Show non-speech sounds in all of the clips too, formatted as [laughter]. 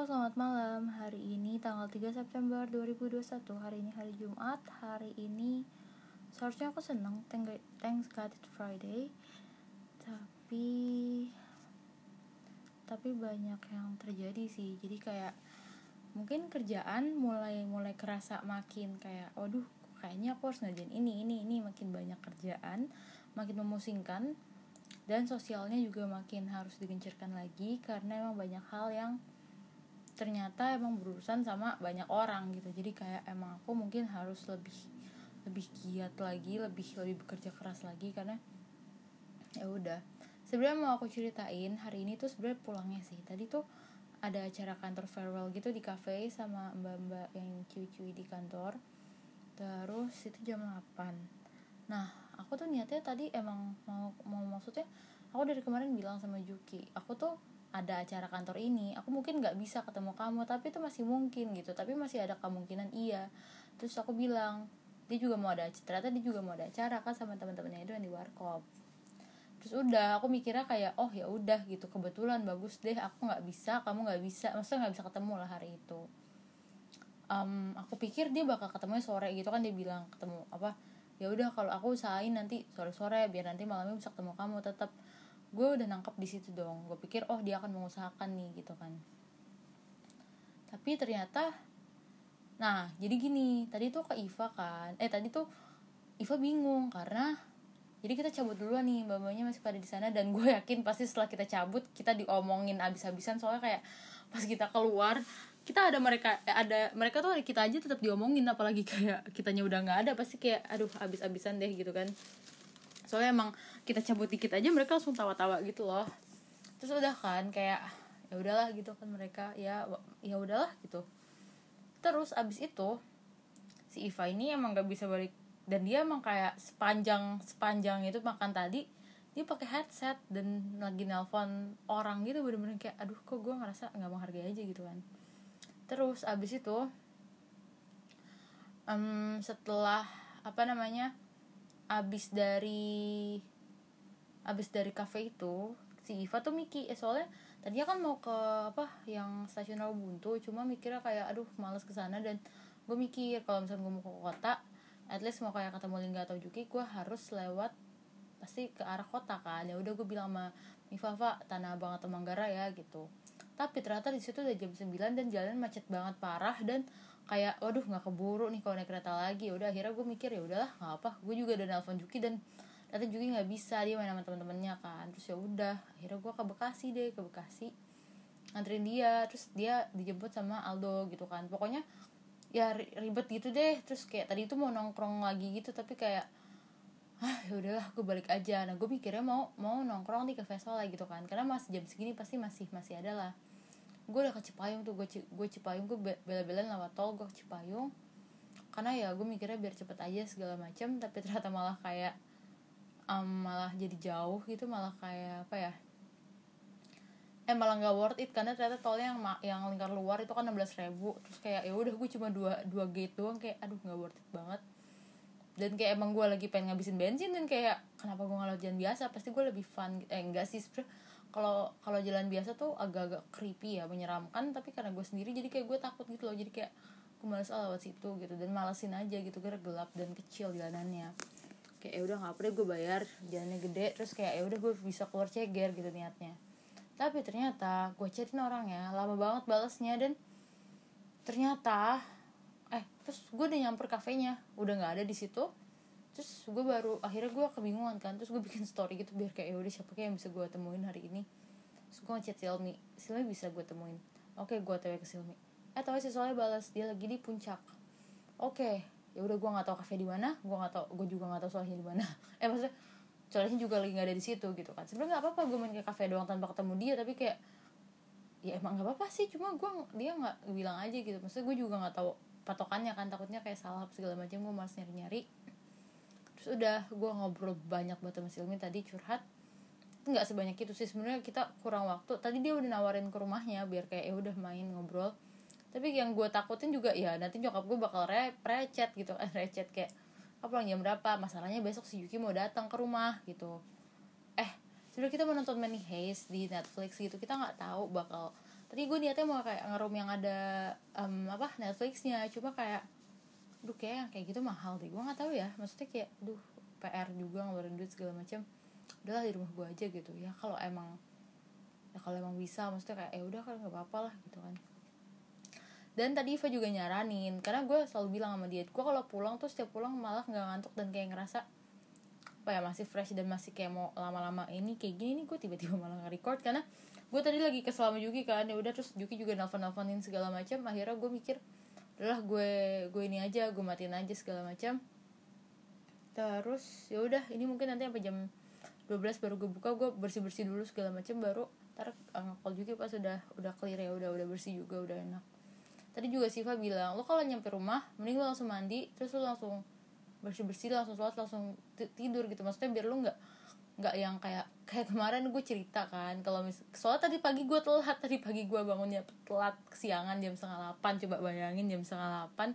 selamat malam. Hari ini tanggal 3 September 2021. Hari ini hari Jumat. Hari ini seharusnya aku seneng. Thank thanks God it's Friday. Tapi tapi banyak yang terjadi sih. Jadi kayak mungkin kerjaan mulai mulai kerasa makin kayak waduh kayaknya aku harus ngerjain ini ini ini makin banyak kerjaan, makin memusingkan dan sosialnya juga makin harus digencarkan lagi karena emang banyak hal yang ternyata emang berurusan sama banyak orang gitu. Jadi kayak emang aku mungkin harus lebih lebih giat lagi lebih lebih bekerja keras lagi karena ya udah. Sebenarnya mau aku ceritain hari ini tuh sebenarnya pulangnya sih. Tadi tuh ada acara kantor farewell gitu di cafe sama mbak-mbak yang cuy-cuy di kantor. Terus itu jam 8 nah aku tuh niatnya tadi emang mau mau maksudnya aku dari kemarin bilang sama Juki aku tuh ada acara kantor ini aku mungkin nggak bisa ketemu kamu tapi itu masih mungkin gitu. Tapi masih ada kemungkinan iya. Terus aku bilang dia juga mau ada ternyata dia juga mau ada acara kan sama teman-temannya itu yang di warkop. Terus udah aku mikirnya kayak oh ya udah gitu. Kebetulan bagus deh aku nggak bisa kamu nggak bisa. Maksudnya nggak bisa ketemu lah hari itu. Um, aku pikir dia bakal ketemu sore gitu kan dia bilang ketemu apa ya udah kalau aku usahain nanti sore sore biar nanti malamnya bisa ketemu kamu tetap gue udah nangkep di situ dong. Gue pikir oh dia akan mengusahakan nih gitu kan. Tapi ternyata nah jadi gini tadi tuh ke Iva kan eh tadi tuh Iva bingung karena jadi kita cabut duluan nih mbak-mbaknya masih pada di sana. Dan gue [laughs] yakin pasti setelah kita cabut kita diomongin abis-abisan. Soalnya kayak pas kita keluar kita ada mereka eh, ada mereka tuh ada kita aja tetap diomongin. Apalagi [laughs] kayak kitanya udah nggak ada pasti kayak aduh abis-abisan deh gitu kan. Soalnya emang kita cabut dikit aja mereka langsung tawa-tawa gitu loh. Terus udah kan kayak ya udahlah gitu kan mereka ya ya udahlah gitu. Terus abis itu si Iva ini emang gak bisa balik dan dia emang kayak sepanjang sepanjang itu makan tadi dia pakai headset dan lagi nelpon orang gitu bener-bener kayak aduh kok gue ngerasa nggak menghargai aja gitu kan. Terus abis itu um, setelah apa namanya abis dari abis dari cafe itu si Iva tuh Miki eh soalnya tadinya kan mau ke apa yang stasiun Buntu cuma mikirnya kayak aduh males ke sana dan gue mikir kalau misalnya gue mau ke kota at least mau kayak ketemu Lingga atau Juki gue harus lewat pasti ke arah kota kan. Ya udah gue bilang sama Iva Fa Tanah Abang atau Manggarai ya gitu. Tapi ternyata di situ udah jam 9 dan jalan macet banget parah dan kayak waduh nggak keburu nih kalau naik kereta lagi. Udah akhirnya gue mikir ya udahlah nggak apa. Gue juga udah nelfon Juki dan ternyata Juki nggak bisa dia main sama teman-temannya kan. Terus ya udah akhirnya gue ke Bekasi deh ke Bekasi. Nganterin dia terus dia dijemput sama Aldo gitu kan. Pokoknya ya ribet gitu deh. Terus kayak tadi itu mau nongkrong lagi gitu tapi kayak ah ya udahlah gue balik aja. Nah gue mikirnya mau mau nongkrong di cafe lagi gitu kan. Karena masih jam segini pasti masih masih ada lah. Gue udah ke Cipayung tuh gue gue Cipayung gue bela-belain lewat tol gue ke Cipayung. Karena ya gue mikirnya biar cepet aja segala macam tapi ternyata malah kayak um, malah jadi jauh gitu malah kayak apa ya? Eh malah nggak worth it karena ternyata tolnya yang yang lingkar luar itu kan enam belas ribu. Terus kayak ya udah gue cuma dua dua gate doang kayak aduh nggak worth it banget. Dan kayak emang gue lagi pengen ngabisin bensin dan kayak kenapa gue nggak jalan biasa? Pasti gue lebih fun eh enggak sih kalau kalau jalan biasa tuh agak-agak creepy ya menyeramkan tapi karena gue sendiri jadi kayak gue takut gitu loh. Jadi kayak gue males oh, lewat situ gitu. Dan malesin aja gitu karena gelap dan kecil jalanannya kayak ya udah nggak apa gue bayar jalannya gede. Terus kayak ya udah gue bisa keluar ceger gitu niatnya. Tapi ternyata gue chatin orangnya lama banget balesnya dan ternyata eh terus gue udah nyamper kafenya udah nggak ada di situ. Terus gue baru akhirnya gue kebingungan kan terus gue bikin story gitu biar kayak ya udah siapa kayak yang bisa gue temuin hari ini? Terus gue ngechat Silmi Silmi bisa gue temuin. Oke gue tanya ke Silmi eh tau si soalnya balas dia lagi di puncak. Oke ya udah gue nggak tahu kafe di mana gue nggak tahu gue juga nggak tahu soalnya di mana. [laughs] Eh maksudnya soalnya juga lagi nggak ada di situ gitu kan. Sebenarnya nggak apa-apa gue main ke kafe doang tanpa ketemu dia tapi kayak ya emang nggak apa-apa sih cuma gue dia nggak bilang aja gitu. Maksudnya gue juga nggak tahu patokannya kan takutnya kayak salah segala macam gue malas nyari-nyari. Terus udah gue ngobrol banyak banget sama Silmi tadi curhat. Nggak sebanyak itu sih sebenarnya kita kurang waktu. Tadi dia udah nawarin ke rumahnya biar kayak ya udah main ngobrol tapi yang gue takutin juga ya nanti nyokap gue bakal re recet gitu. Kan recet kayak apa pulang jam berapa? Masalahnya besok si Yuki mau datang ke rumah gitu. Eh sebenarnya kita mau nonton Money Heist di Netflix gitu kita nggak tahu bakal tadi gue niatnya mau kayak ngerum yang ada um, apa Netflixnya. Cuma kayak duh kayak yang kayak gitu mahal deh. Gue nggak tahu ya maksudnya kayak duh PR juga ngeluarin duit segala macam. Udahlah di rumah gue aja gitu. Ya kalau emang ya kalau emang bisa maksudnya kayak ya udah kan nggak apa-apa lah gitu kan dan tadi Iva juga nyaranin karena gue selalu bilang sama dia gue kalau pulang tuh setiap pulang malah nggak ngantuk dan kayak ngerasa apa ya masih fresh dan masih kayak mau lama-lama ini kayak gini nih gue tiba-tiba malah nge-record karena gue tadi lagi kesel sama Juki kan ya udah terus Juki juga nelfon-nelfonin segala macam. Akhirnya gue mikir udahlah gue gue ini aja gue matiin aja segala macam. Terus ya udah ini mungkin nanti sampai jam 12 baru gue buka gue bersih bersih dulu segala macam baru ntar ngakal juga pas udah udah clear ya udah udah bersih juga udah enak tadi juga Siva bilang lo kalau nyampe rumah mending lo langsung mandi terus lo langsung bersih bersih langsung sholat langsung tidur gitu. Maksudnya biar lo nggak nggak yang kayak kayak kemarin gue cerita kan kalau mis soalnya tadi pagi gue telat tadi pagi gue bangunnya telat kesiangan jam setengah delapan coba bayangin jam setengah delapan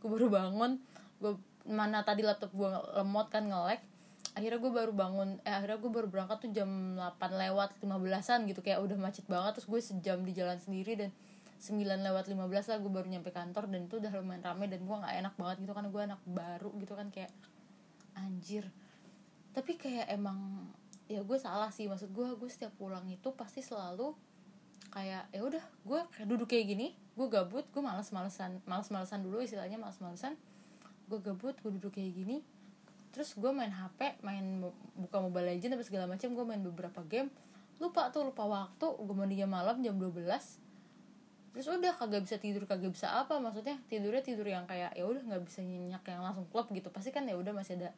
gue baru bangun gue mana tadi laptop gue lemot kan ngelek akhirnya gue baru bangun eh akhirnya gue baru berangkat tuh jam 8 lewat 15an gitu kayak udah macet banget terus gue sejam di jalan sendiri dan 9 lewat 15 lah gue baru nyampe kantor dan itu udah lumayan rame dan gue nggak enak banget gitu kan gue anak baru gitu kan kayak anjir. Tapi kayak emang ya gue salah sih maksud gue gue setiap pulang itu pasti selalu kayak ya udah gue kayak duduk kayak gini gue gabut gue malas malesan malas malesan dulu istilahnya malas malesan gue gabut gue duduk kayak gini terus gue main hp main buka mobile legend apa segala macam gue main beberapa game lupa tuh lupa waktu gue mandinya malam jam 12 terus udah kagak bisa tidur kagak bisa apa maksudnya tidurnya tidur yang kayak ya udah nggak bisa nyenyak yang langsung klub gitu. Pasti kan ya udah masih ada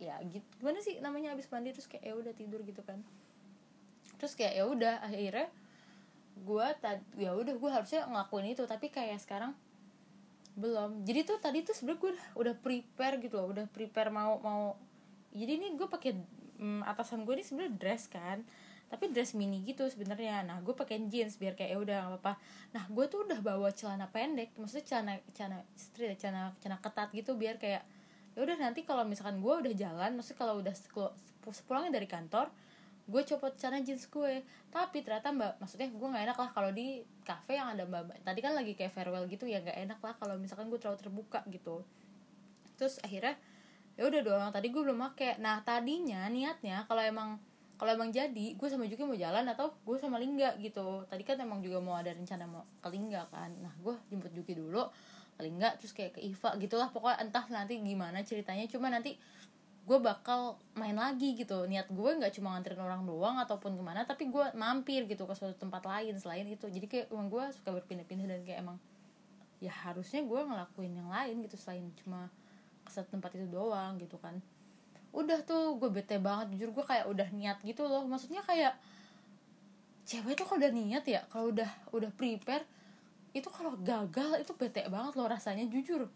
ya gitu gimana sih namanya abis mandi terus kayak ya udah tidur gitu kan. Terus kayak ya udah akhirnya gue tad ya udah gue harusnya ngelakuin itu. Tapi kayak sekarang belum. Jadi tuh tadi tuh sebenernya gue udah, prepare gitu loh udah prepare mau mau. Jadi ini gue pakai mm, atasan gue ini sebenarnya dress kan tapi dress mini gitu sebenarnya. Nah gue pakai jeans biar kayak ya udah gak apa-apa. Nah gue tuh udah bawa celana pendek maksudnya celana celana street celana celana ketat gitu biar kayak ya udah nanti kalau misalkan gue udah jalan maksudnya kalau udah sepulangnya dari kantor gue copot celana jeans gue. Tapi ternyata mbak maksudnya gue nggak enak lah kalau di cafe yang ada mbak, mbak. Tadi kan lagi kayak farewell gitu ya nggak enak lah kalau misalkan gue terlalu terbuka gitu. Terus akhirnya ya udah doang tadi gue belum make. Nah tadinya niatnya kalau emang kalau emang jadi gue sama Juki mau jalan atau gue sama Lingga gitu. Tadi kan emang juga mau ada rencana mau ke Lingga kan. Nah gue jemput Juki dulu ke Lingga terus kayak ke Iva gitulah. Pokoknya entah nanti gimana ceritanya. Cuma nanti gue bakal main lagi gitu. Niat gue nggak cuma nganterin orang doang ataupun ke mana tapi gue mampir gitu ke suatu tempat lain selain itu. Jadi kayak emang gue suka berpindah-pindah dan kayak emang ya harusnya gue ngelakuin yang lain gitu selain cuma ke satu tempat itu doang gitu kan udah tuh gue bete banget jujur gue kayak udah niat gitu loh. Maksudnya kayak cewek tuh kalau udah niat ya kalau udah udah prepare itu kalau gagal itu bete banget loh rasanya jujur.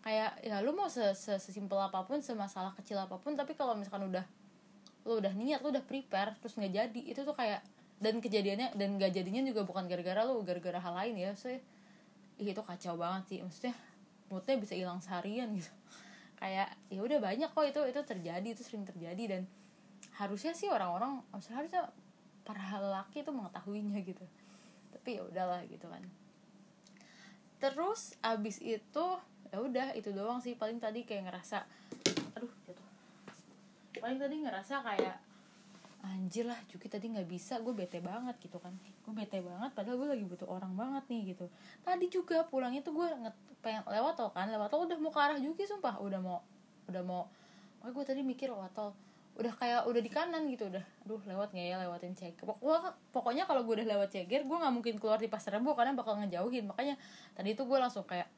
Kayak ya lu mau se sesimpel apa pun semasalah kecil apa pun tapi kalau misalkan udah lu udah niat lu udah prepare terus nggak jadi itu tuh kayak dan kejadiannya dan gak jadinya juga bukan gara-gara lu gara-gara hal lain ya sih itu kacau banget sih maksudnya moodnya bisa hilang seharian gitu kayak ya udah banyak kok itu itu terjadi itu sering terjadi dan harusnya sih orang-orang harusnya para lelaki itu mengetahuinya gitu. Tapi ya udahlah gitu kan. Terus abis itu ya udah itu doang sih. Paling tadi kayak ngerasa aduh jatuh paling tadi ngerasa kayak anjir lah Juki tadi nggak bisa gue bete banget gitu kan. Gue bete banget padahal gue lagi butuh orang banget nih gitu. Tadi juga pulangnya tuh gue pengen lewat tol kan lewat tol udah mau ke arah Juki sumpah. Udah mau udah mau. Oh gue tadi mikir lewat tol udah kayak udah di kanan gitu udah. Aduh lewat nggak ya? Lewatin ceger pokoknya, pokoknya kalau gue udah lewat ceger gue nggak mungkin keluar di pasar rebo karena bakal ngejauhin. Makanya tadi itu gue langsung kayak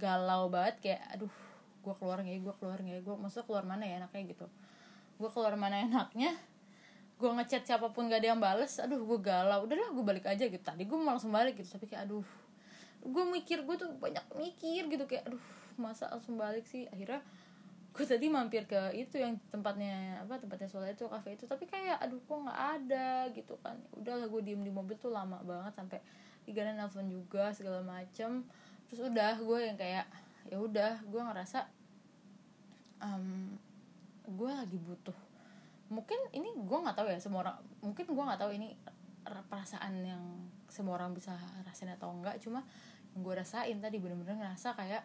galau banget kayak aduh gue keluar nggak ya? Gue keluar nggak ya? Gue maksudnya keluar mana ya enaknya? gitu. Gue keluar mana enaknya gue ngechat siapa pun gak ada yang bales aduh gue galau. Udahlah gue balik aja gitu. Tadi gue langsung balik gitu tapi kayak aduh. Gue mikir gue tuh banyak mikir gitu kayak aduh masa langsung balik sih? Akhirnya gue tadi mampir ke itu yang tempatnya apa tempatnya soalnya itu kafe itu. Tapi kayak aduh kok nggak ada gitu kan. Udahlah gue diem di mobil tuh lama banget sampai tiga nelfon juga segala macem. Terus udah gue yang kayak ya udah gue ngerasa um, gue lagi butuh mungkin ini gue nggak tahu ya semua orang mungkin gue nggak tahu ini perasaan yang semua orang bisa rasain atau enggak. Cuma yang gue rasain tadi bener-bener ngerasa kayak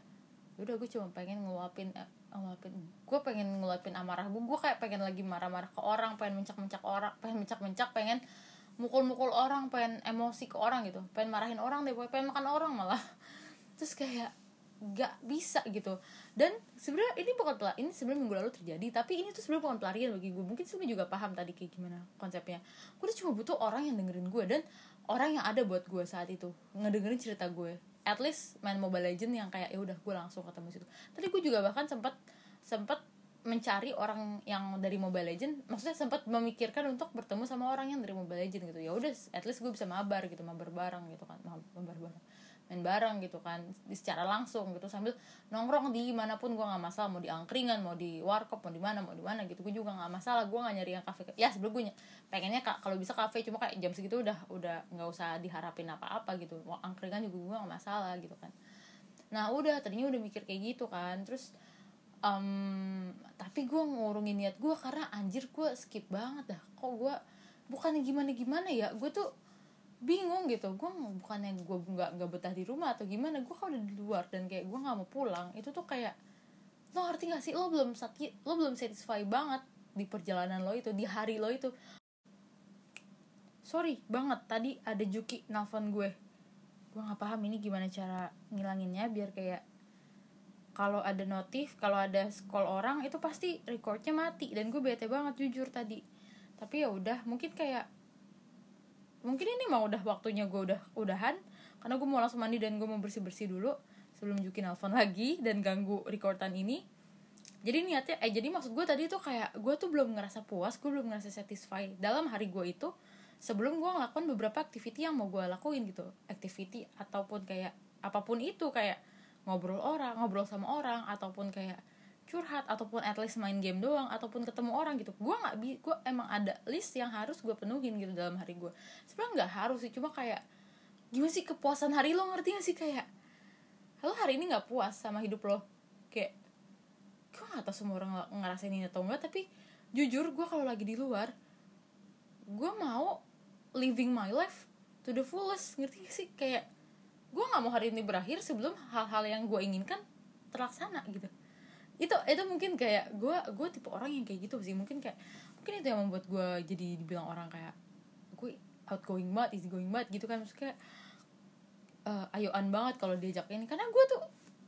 "Ya udah gue cuma pengen ngeluapin eh, ngeluapin gue pengen ngeluapin amarah gue gue kayak pengen lagi marah-marah ke orang pengen mencak-mencak orang pengen mencak-mencak pengen mukul-mukul orang pengen emosi ke orang gitu. Pengen marahin orang deh pengen makan orang malah. Terus kayak gak bisa gitu. Dan sebenarnya ini bukan pelarian ini sebenarnya minggu lalu terjadi tapi ini tuh sebenarnya bukan pelarian bagi gue. Mungkin sebenarnya juga paham tadi kayak gimana konsepnya. Gue tuh cuma butuh orang yang dengerin gue dan orang yang ada buat gue saat itu ngedengerin cerita gue. At least main mobile legend yang kayak ya udah gue langsung ketemu situ. Tadi gue juga bahkan sempat sempat mencari orang yang dari Mobile Legend maksudnya sempat memikirkan untuk bertemu sama orang yang dari Mobile Legend gitu. Ya udah at least gue bisa mabar gitu mabar bareng gitu kan mabar bareng main bareng gitu kan secara langsung gitu sambil nongkrong di mana pun gue nggak masalah mau di angkringan mau di warkop mau di mana mau di mana gitu. Gue juga nggak masalah gue nggak nyari yang kafe. Ya sebelum gue pengennya kalau bisa kafe cuma kayak jam segitu udah udah nggak usah diharapin apa apa gitu. Mau angkringan juga gue nggak masalah gitu kan. Nah udah tadinya udah mikir kayak gitu kan terus um, tapi gue ngurungin niat gue karena anjir gue skip banget dah. Kok gue bukannya gimana gimana ya gue tuh bingung gitu. Gue bukannya gue nggak nggak betah di rumah atau gimana gue kalau udah di luar dan kayak gue nggak mau pulang itu tuh kayak lo ngerti gak sih? Lo belum sakit lo belum satisfy banget di perjalanan lo itu di hari lo itu. Sorry banget tadi ada Juki nelfon gue. Gue nggak paham ini gimana cara ngilanginnya biar kayak kalau ada notif kalau ada call orang itu pasti recordnya mati. Dan gue bete banget jujur tadi. Tapi ya udah mungkin kayak mungkin ini mau udah waktunya gue udah udahan karena gue mau langsung mandi dan gue mau bersih bersih dulu sebelum Juki nelfon lagi dan ganggu recordan ini. Jadi niatnya eh jadi maksud gue tadi tuh kayak gue tuh belum ngerasa puas gue belum ngerasa satisfied dalam hari gue itu sebelum gue ngelakuin beberapa activity yang mau gue lakuin gitu. Activity ataupun kayak apa pun itu kayak ngobrol orang ngobrol sama orang ataupun kayak curhat ataupun at least main game doang ataupun ketemu orang gitu. Gue nggak bi gue emang ada list yang harus gue penuhin gitu dalam hari gue sebenarnya nggak harus sih cuma kayak gimana sih kepuasan hari lo ngerti gak sih? Kayak lo hari ini nggak puas sama hidup lo. Kayak gue gak tau semua orang ngerasain ini atau enggak tapi jujur gue kalau lagi di luar gue mau living my life to the fullest ngerti gak sih? Kayak gue nggak mau hari ini berakhir sebelum hal-hal yang gue inginkan terlaksana gitu itu itu mungkin kayak gue gue tipe orang yang kayak gitu sih. Mungkin kayak mungkin itu yang membuat gue jadi dibilang orang kayak gue outgoing banget easy going banget gitu kan. Maksudnya uh, ayoan banget kalau diajak ini. Karena gue tuh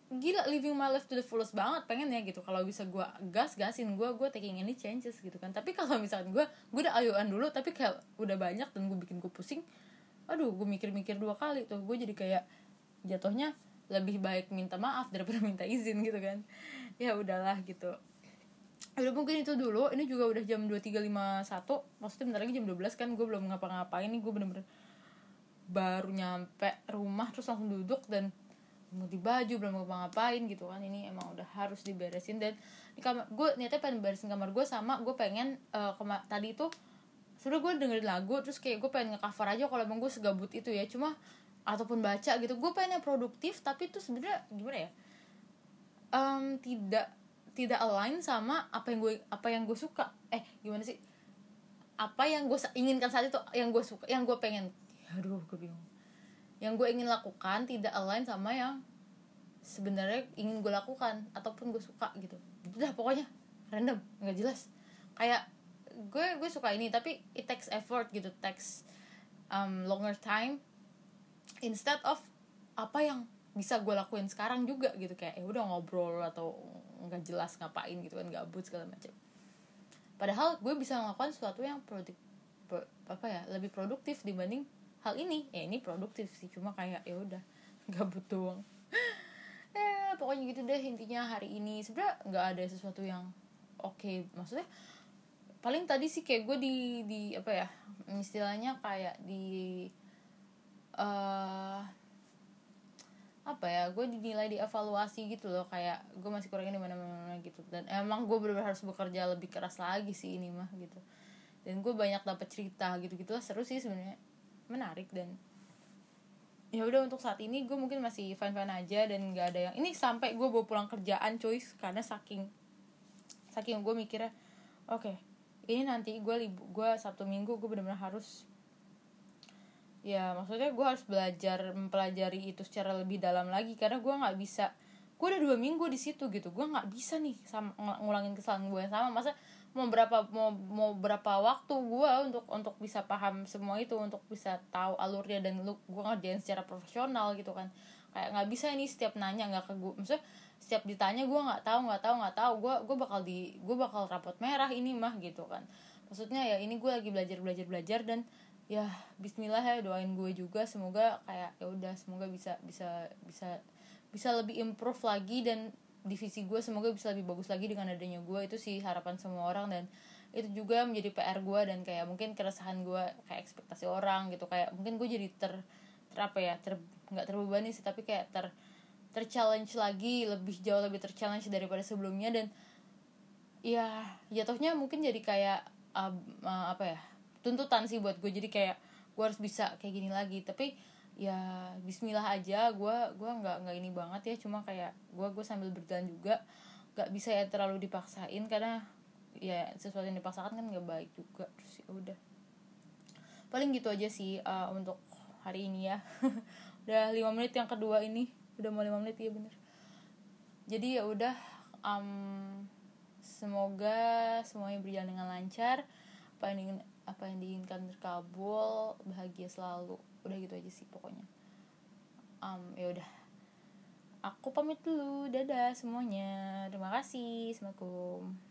gila living my life to the fullest banget pengen ya gitu. Kalau bisa gue gas gasin gue gue taking any changes gitu kan. Tapi kalau misalkan gue gue udah ayoan dulu tapi kayak udah banyak dan gue bikin gue pusing aduh gue mikir-mikir dua kali tuh. Gue jadi kayak jatuhnya lebih baik minta maaf daripada [laughs] minta izin gitu kan. Ya udahlah gitu. Udah mungkin itu dulu ini juga udah jam 23.51 maksudnya bentar lagi jam 12 kan gue belum ngapa-ngapain nih gue bener-bener baru nyampe rumah terus langsung duduk dan ganti baju belum ngapa-ngapain gitu kan. Ini emang udah harus diberesin dan di kamar gue niatnya pengen beresin kamar gue sama gue pengen uh, tadi itu sudah gue dengerin lagu terus kayak gue pengen ngecover aja kalau emang gue segabut itu ya. Cuma ataupun baca gitu gue pengen yang produktif tapi itu sebenarnya gimana ya? Um, tidak tidak align sama apa yang gue apa yang gue suka. Eh gimana sih? Apa yang gue inginkan saat itu yang gue suka yang gue pengen. Aduh gue bingung. Yang gue ingin lakukan tidak align sama yang sebenarnya ingin gue lakukan ataupun gue suka gitu. Udah pokoknya random nggak jelas. Kayak gue gue suka ini tapi it takes effort gitu takes um, longer time instead of apa yang bisa gue lakuin sekarang juga gitu kayak ya udah ngobrol atau nggak jelas ngapain gitu kan gabut segala macam. Padahal gue bisa melakukan sesuatu yang produktif apa ya lebih produktif dibanding hal ini. Ya ini produktif sih cuma kayak ya udah [laughs] gabut doang. [laughs] Ya pokoknya gitu deh intinya hari ini. Sebenarnya nggak ada sesuatu yang oke. Okay. maksudnya paling tadi sih kayak gue di di apa ya istilahnya kayak di uh, apa ya gue dinilai dievaluasi gitu loh kayak gue masih kurang ini mana mana gitu. Dan emang gue benar harus bekerja lebih keras lagi sih ini mah gitu. Dan gue banyak dapat cerita gitu gitulah seru sih sebenarnya. Menarik dan ya udah untuk saat ini gue mungkin masih fine fine aja dan nggak ada yang ini sampai gue bawa pulang kerjaan cuy karena saking saking gue mikirnya oke okay, ini nanti gue libu gue sabtu minggu gue benar-benar harus ya maksudnya gue harus belajar mempelajari itu secara lebih dalam lagi karena gue nggak bisa. Gue udah dua minggu di situ gitu gue nggak bisa nih sama ngulangin kesalahan gue yang sama. Masa mau berapa mau mau berapa waktu gue untuk untuk bisa paham semua itu untuk bisa tahu alurnya dan lu gue ngerjain secara profesional gitu kan. Kayak nggak bisa ini setiap nanya nggak ke gue maksudnya setiap ditanya gue nggak tahu nggak tahu nggak tahu gue gue bakal di gue bakal rapot merah ini mah gitu kan. Maksudnya ya ini gue lagi belajar belajar belajar dan ya Bismillah ya doain gue juga. Semoga kayak ya udah semoga bisa bisa bisa bisa lebih improve lagi dan divisi gue semoga bisa lebih bagus lagi dengan adanya gue. Itu sih harapan semua orang dan itu juga menjadi PR gue dan kayak mungkin keresahan gue kayak ekspektasi orang gitu. Kayak mungkin gue jadi ter, ter apa ya ter nggak terbebani sih tapi kayak ter ter challenge lagi lebih jauh lebih ter challenge daripada sebelumnya. Dan ya jatuhnya mungkin jadi kayak uh, uh, apa ya tuntutan sih buat gue. Jadi kayak gue harus bisa kayak gini lagi. Tapi ya Bismillah aja. Gue gue nggak nggak ini banget ya. Cuma kayak gue gue sambil berjalan juga. Nggak bisa ya terlalu dipaksain. Karena ya sesuatu yang dipaksakan kan nggak baik juga. Terus ya udah. Paling gitu aja sih uh, untuk hari ini ya. [laughs] Udah lima menit yang kedua ini. Udah mau lima menit ya bener. Jadi ya udah um, semoga semuanya berjalan dengan lancar. Apa yang ingin apa yang diinginkan terkabul bahagia selalu. Udah gitu aja sih pokoknya. Um, ya udah. Aku pamit dulu. Dadah semuanya. Terima kasih. Assalamualaikum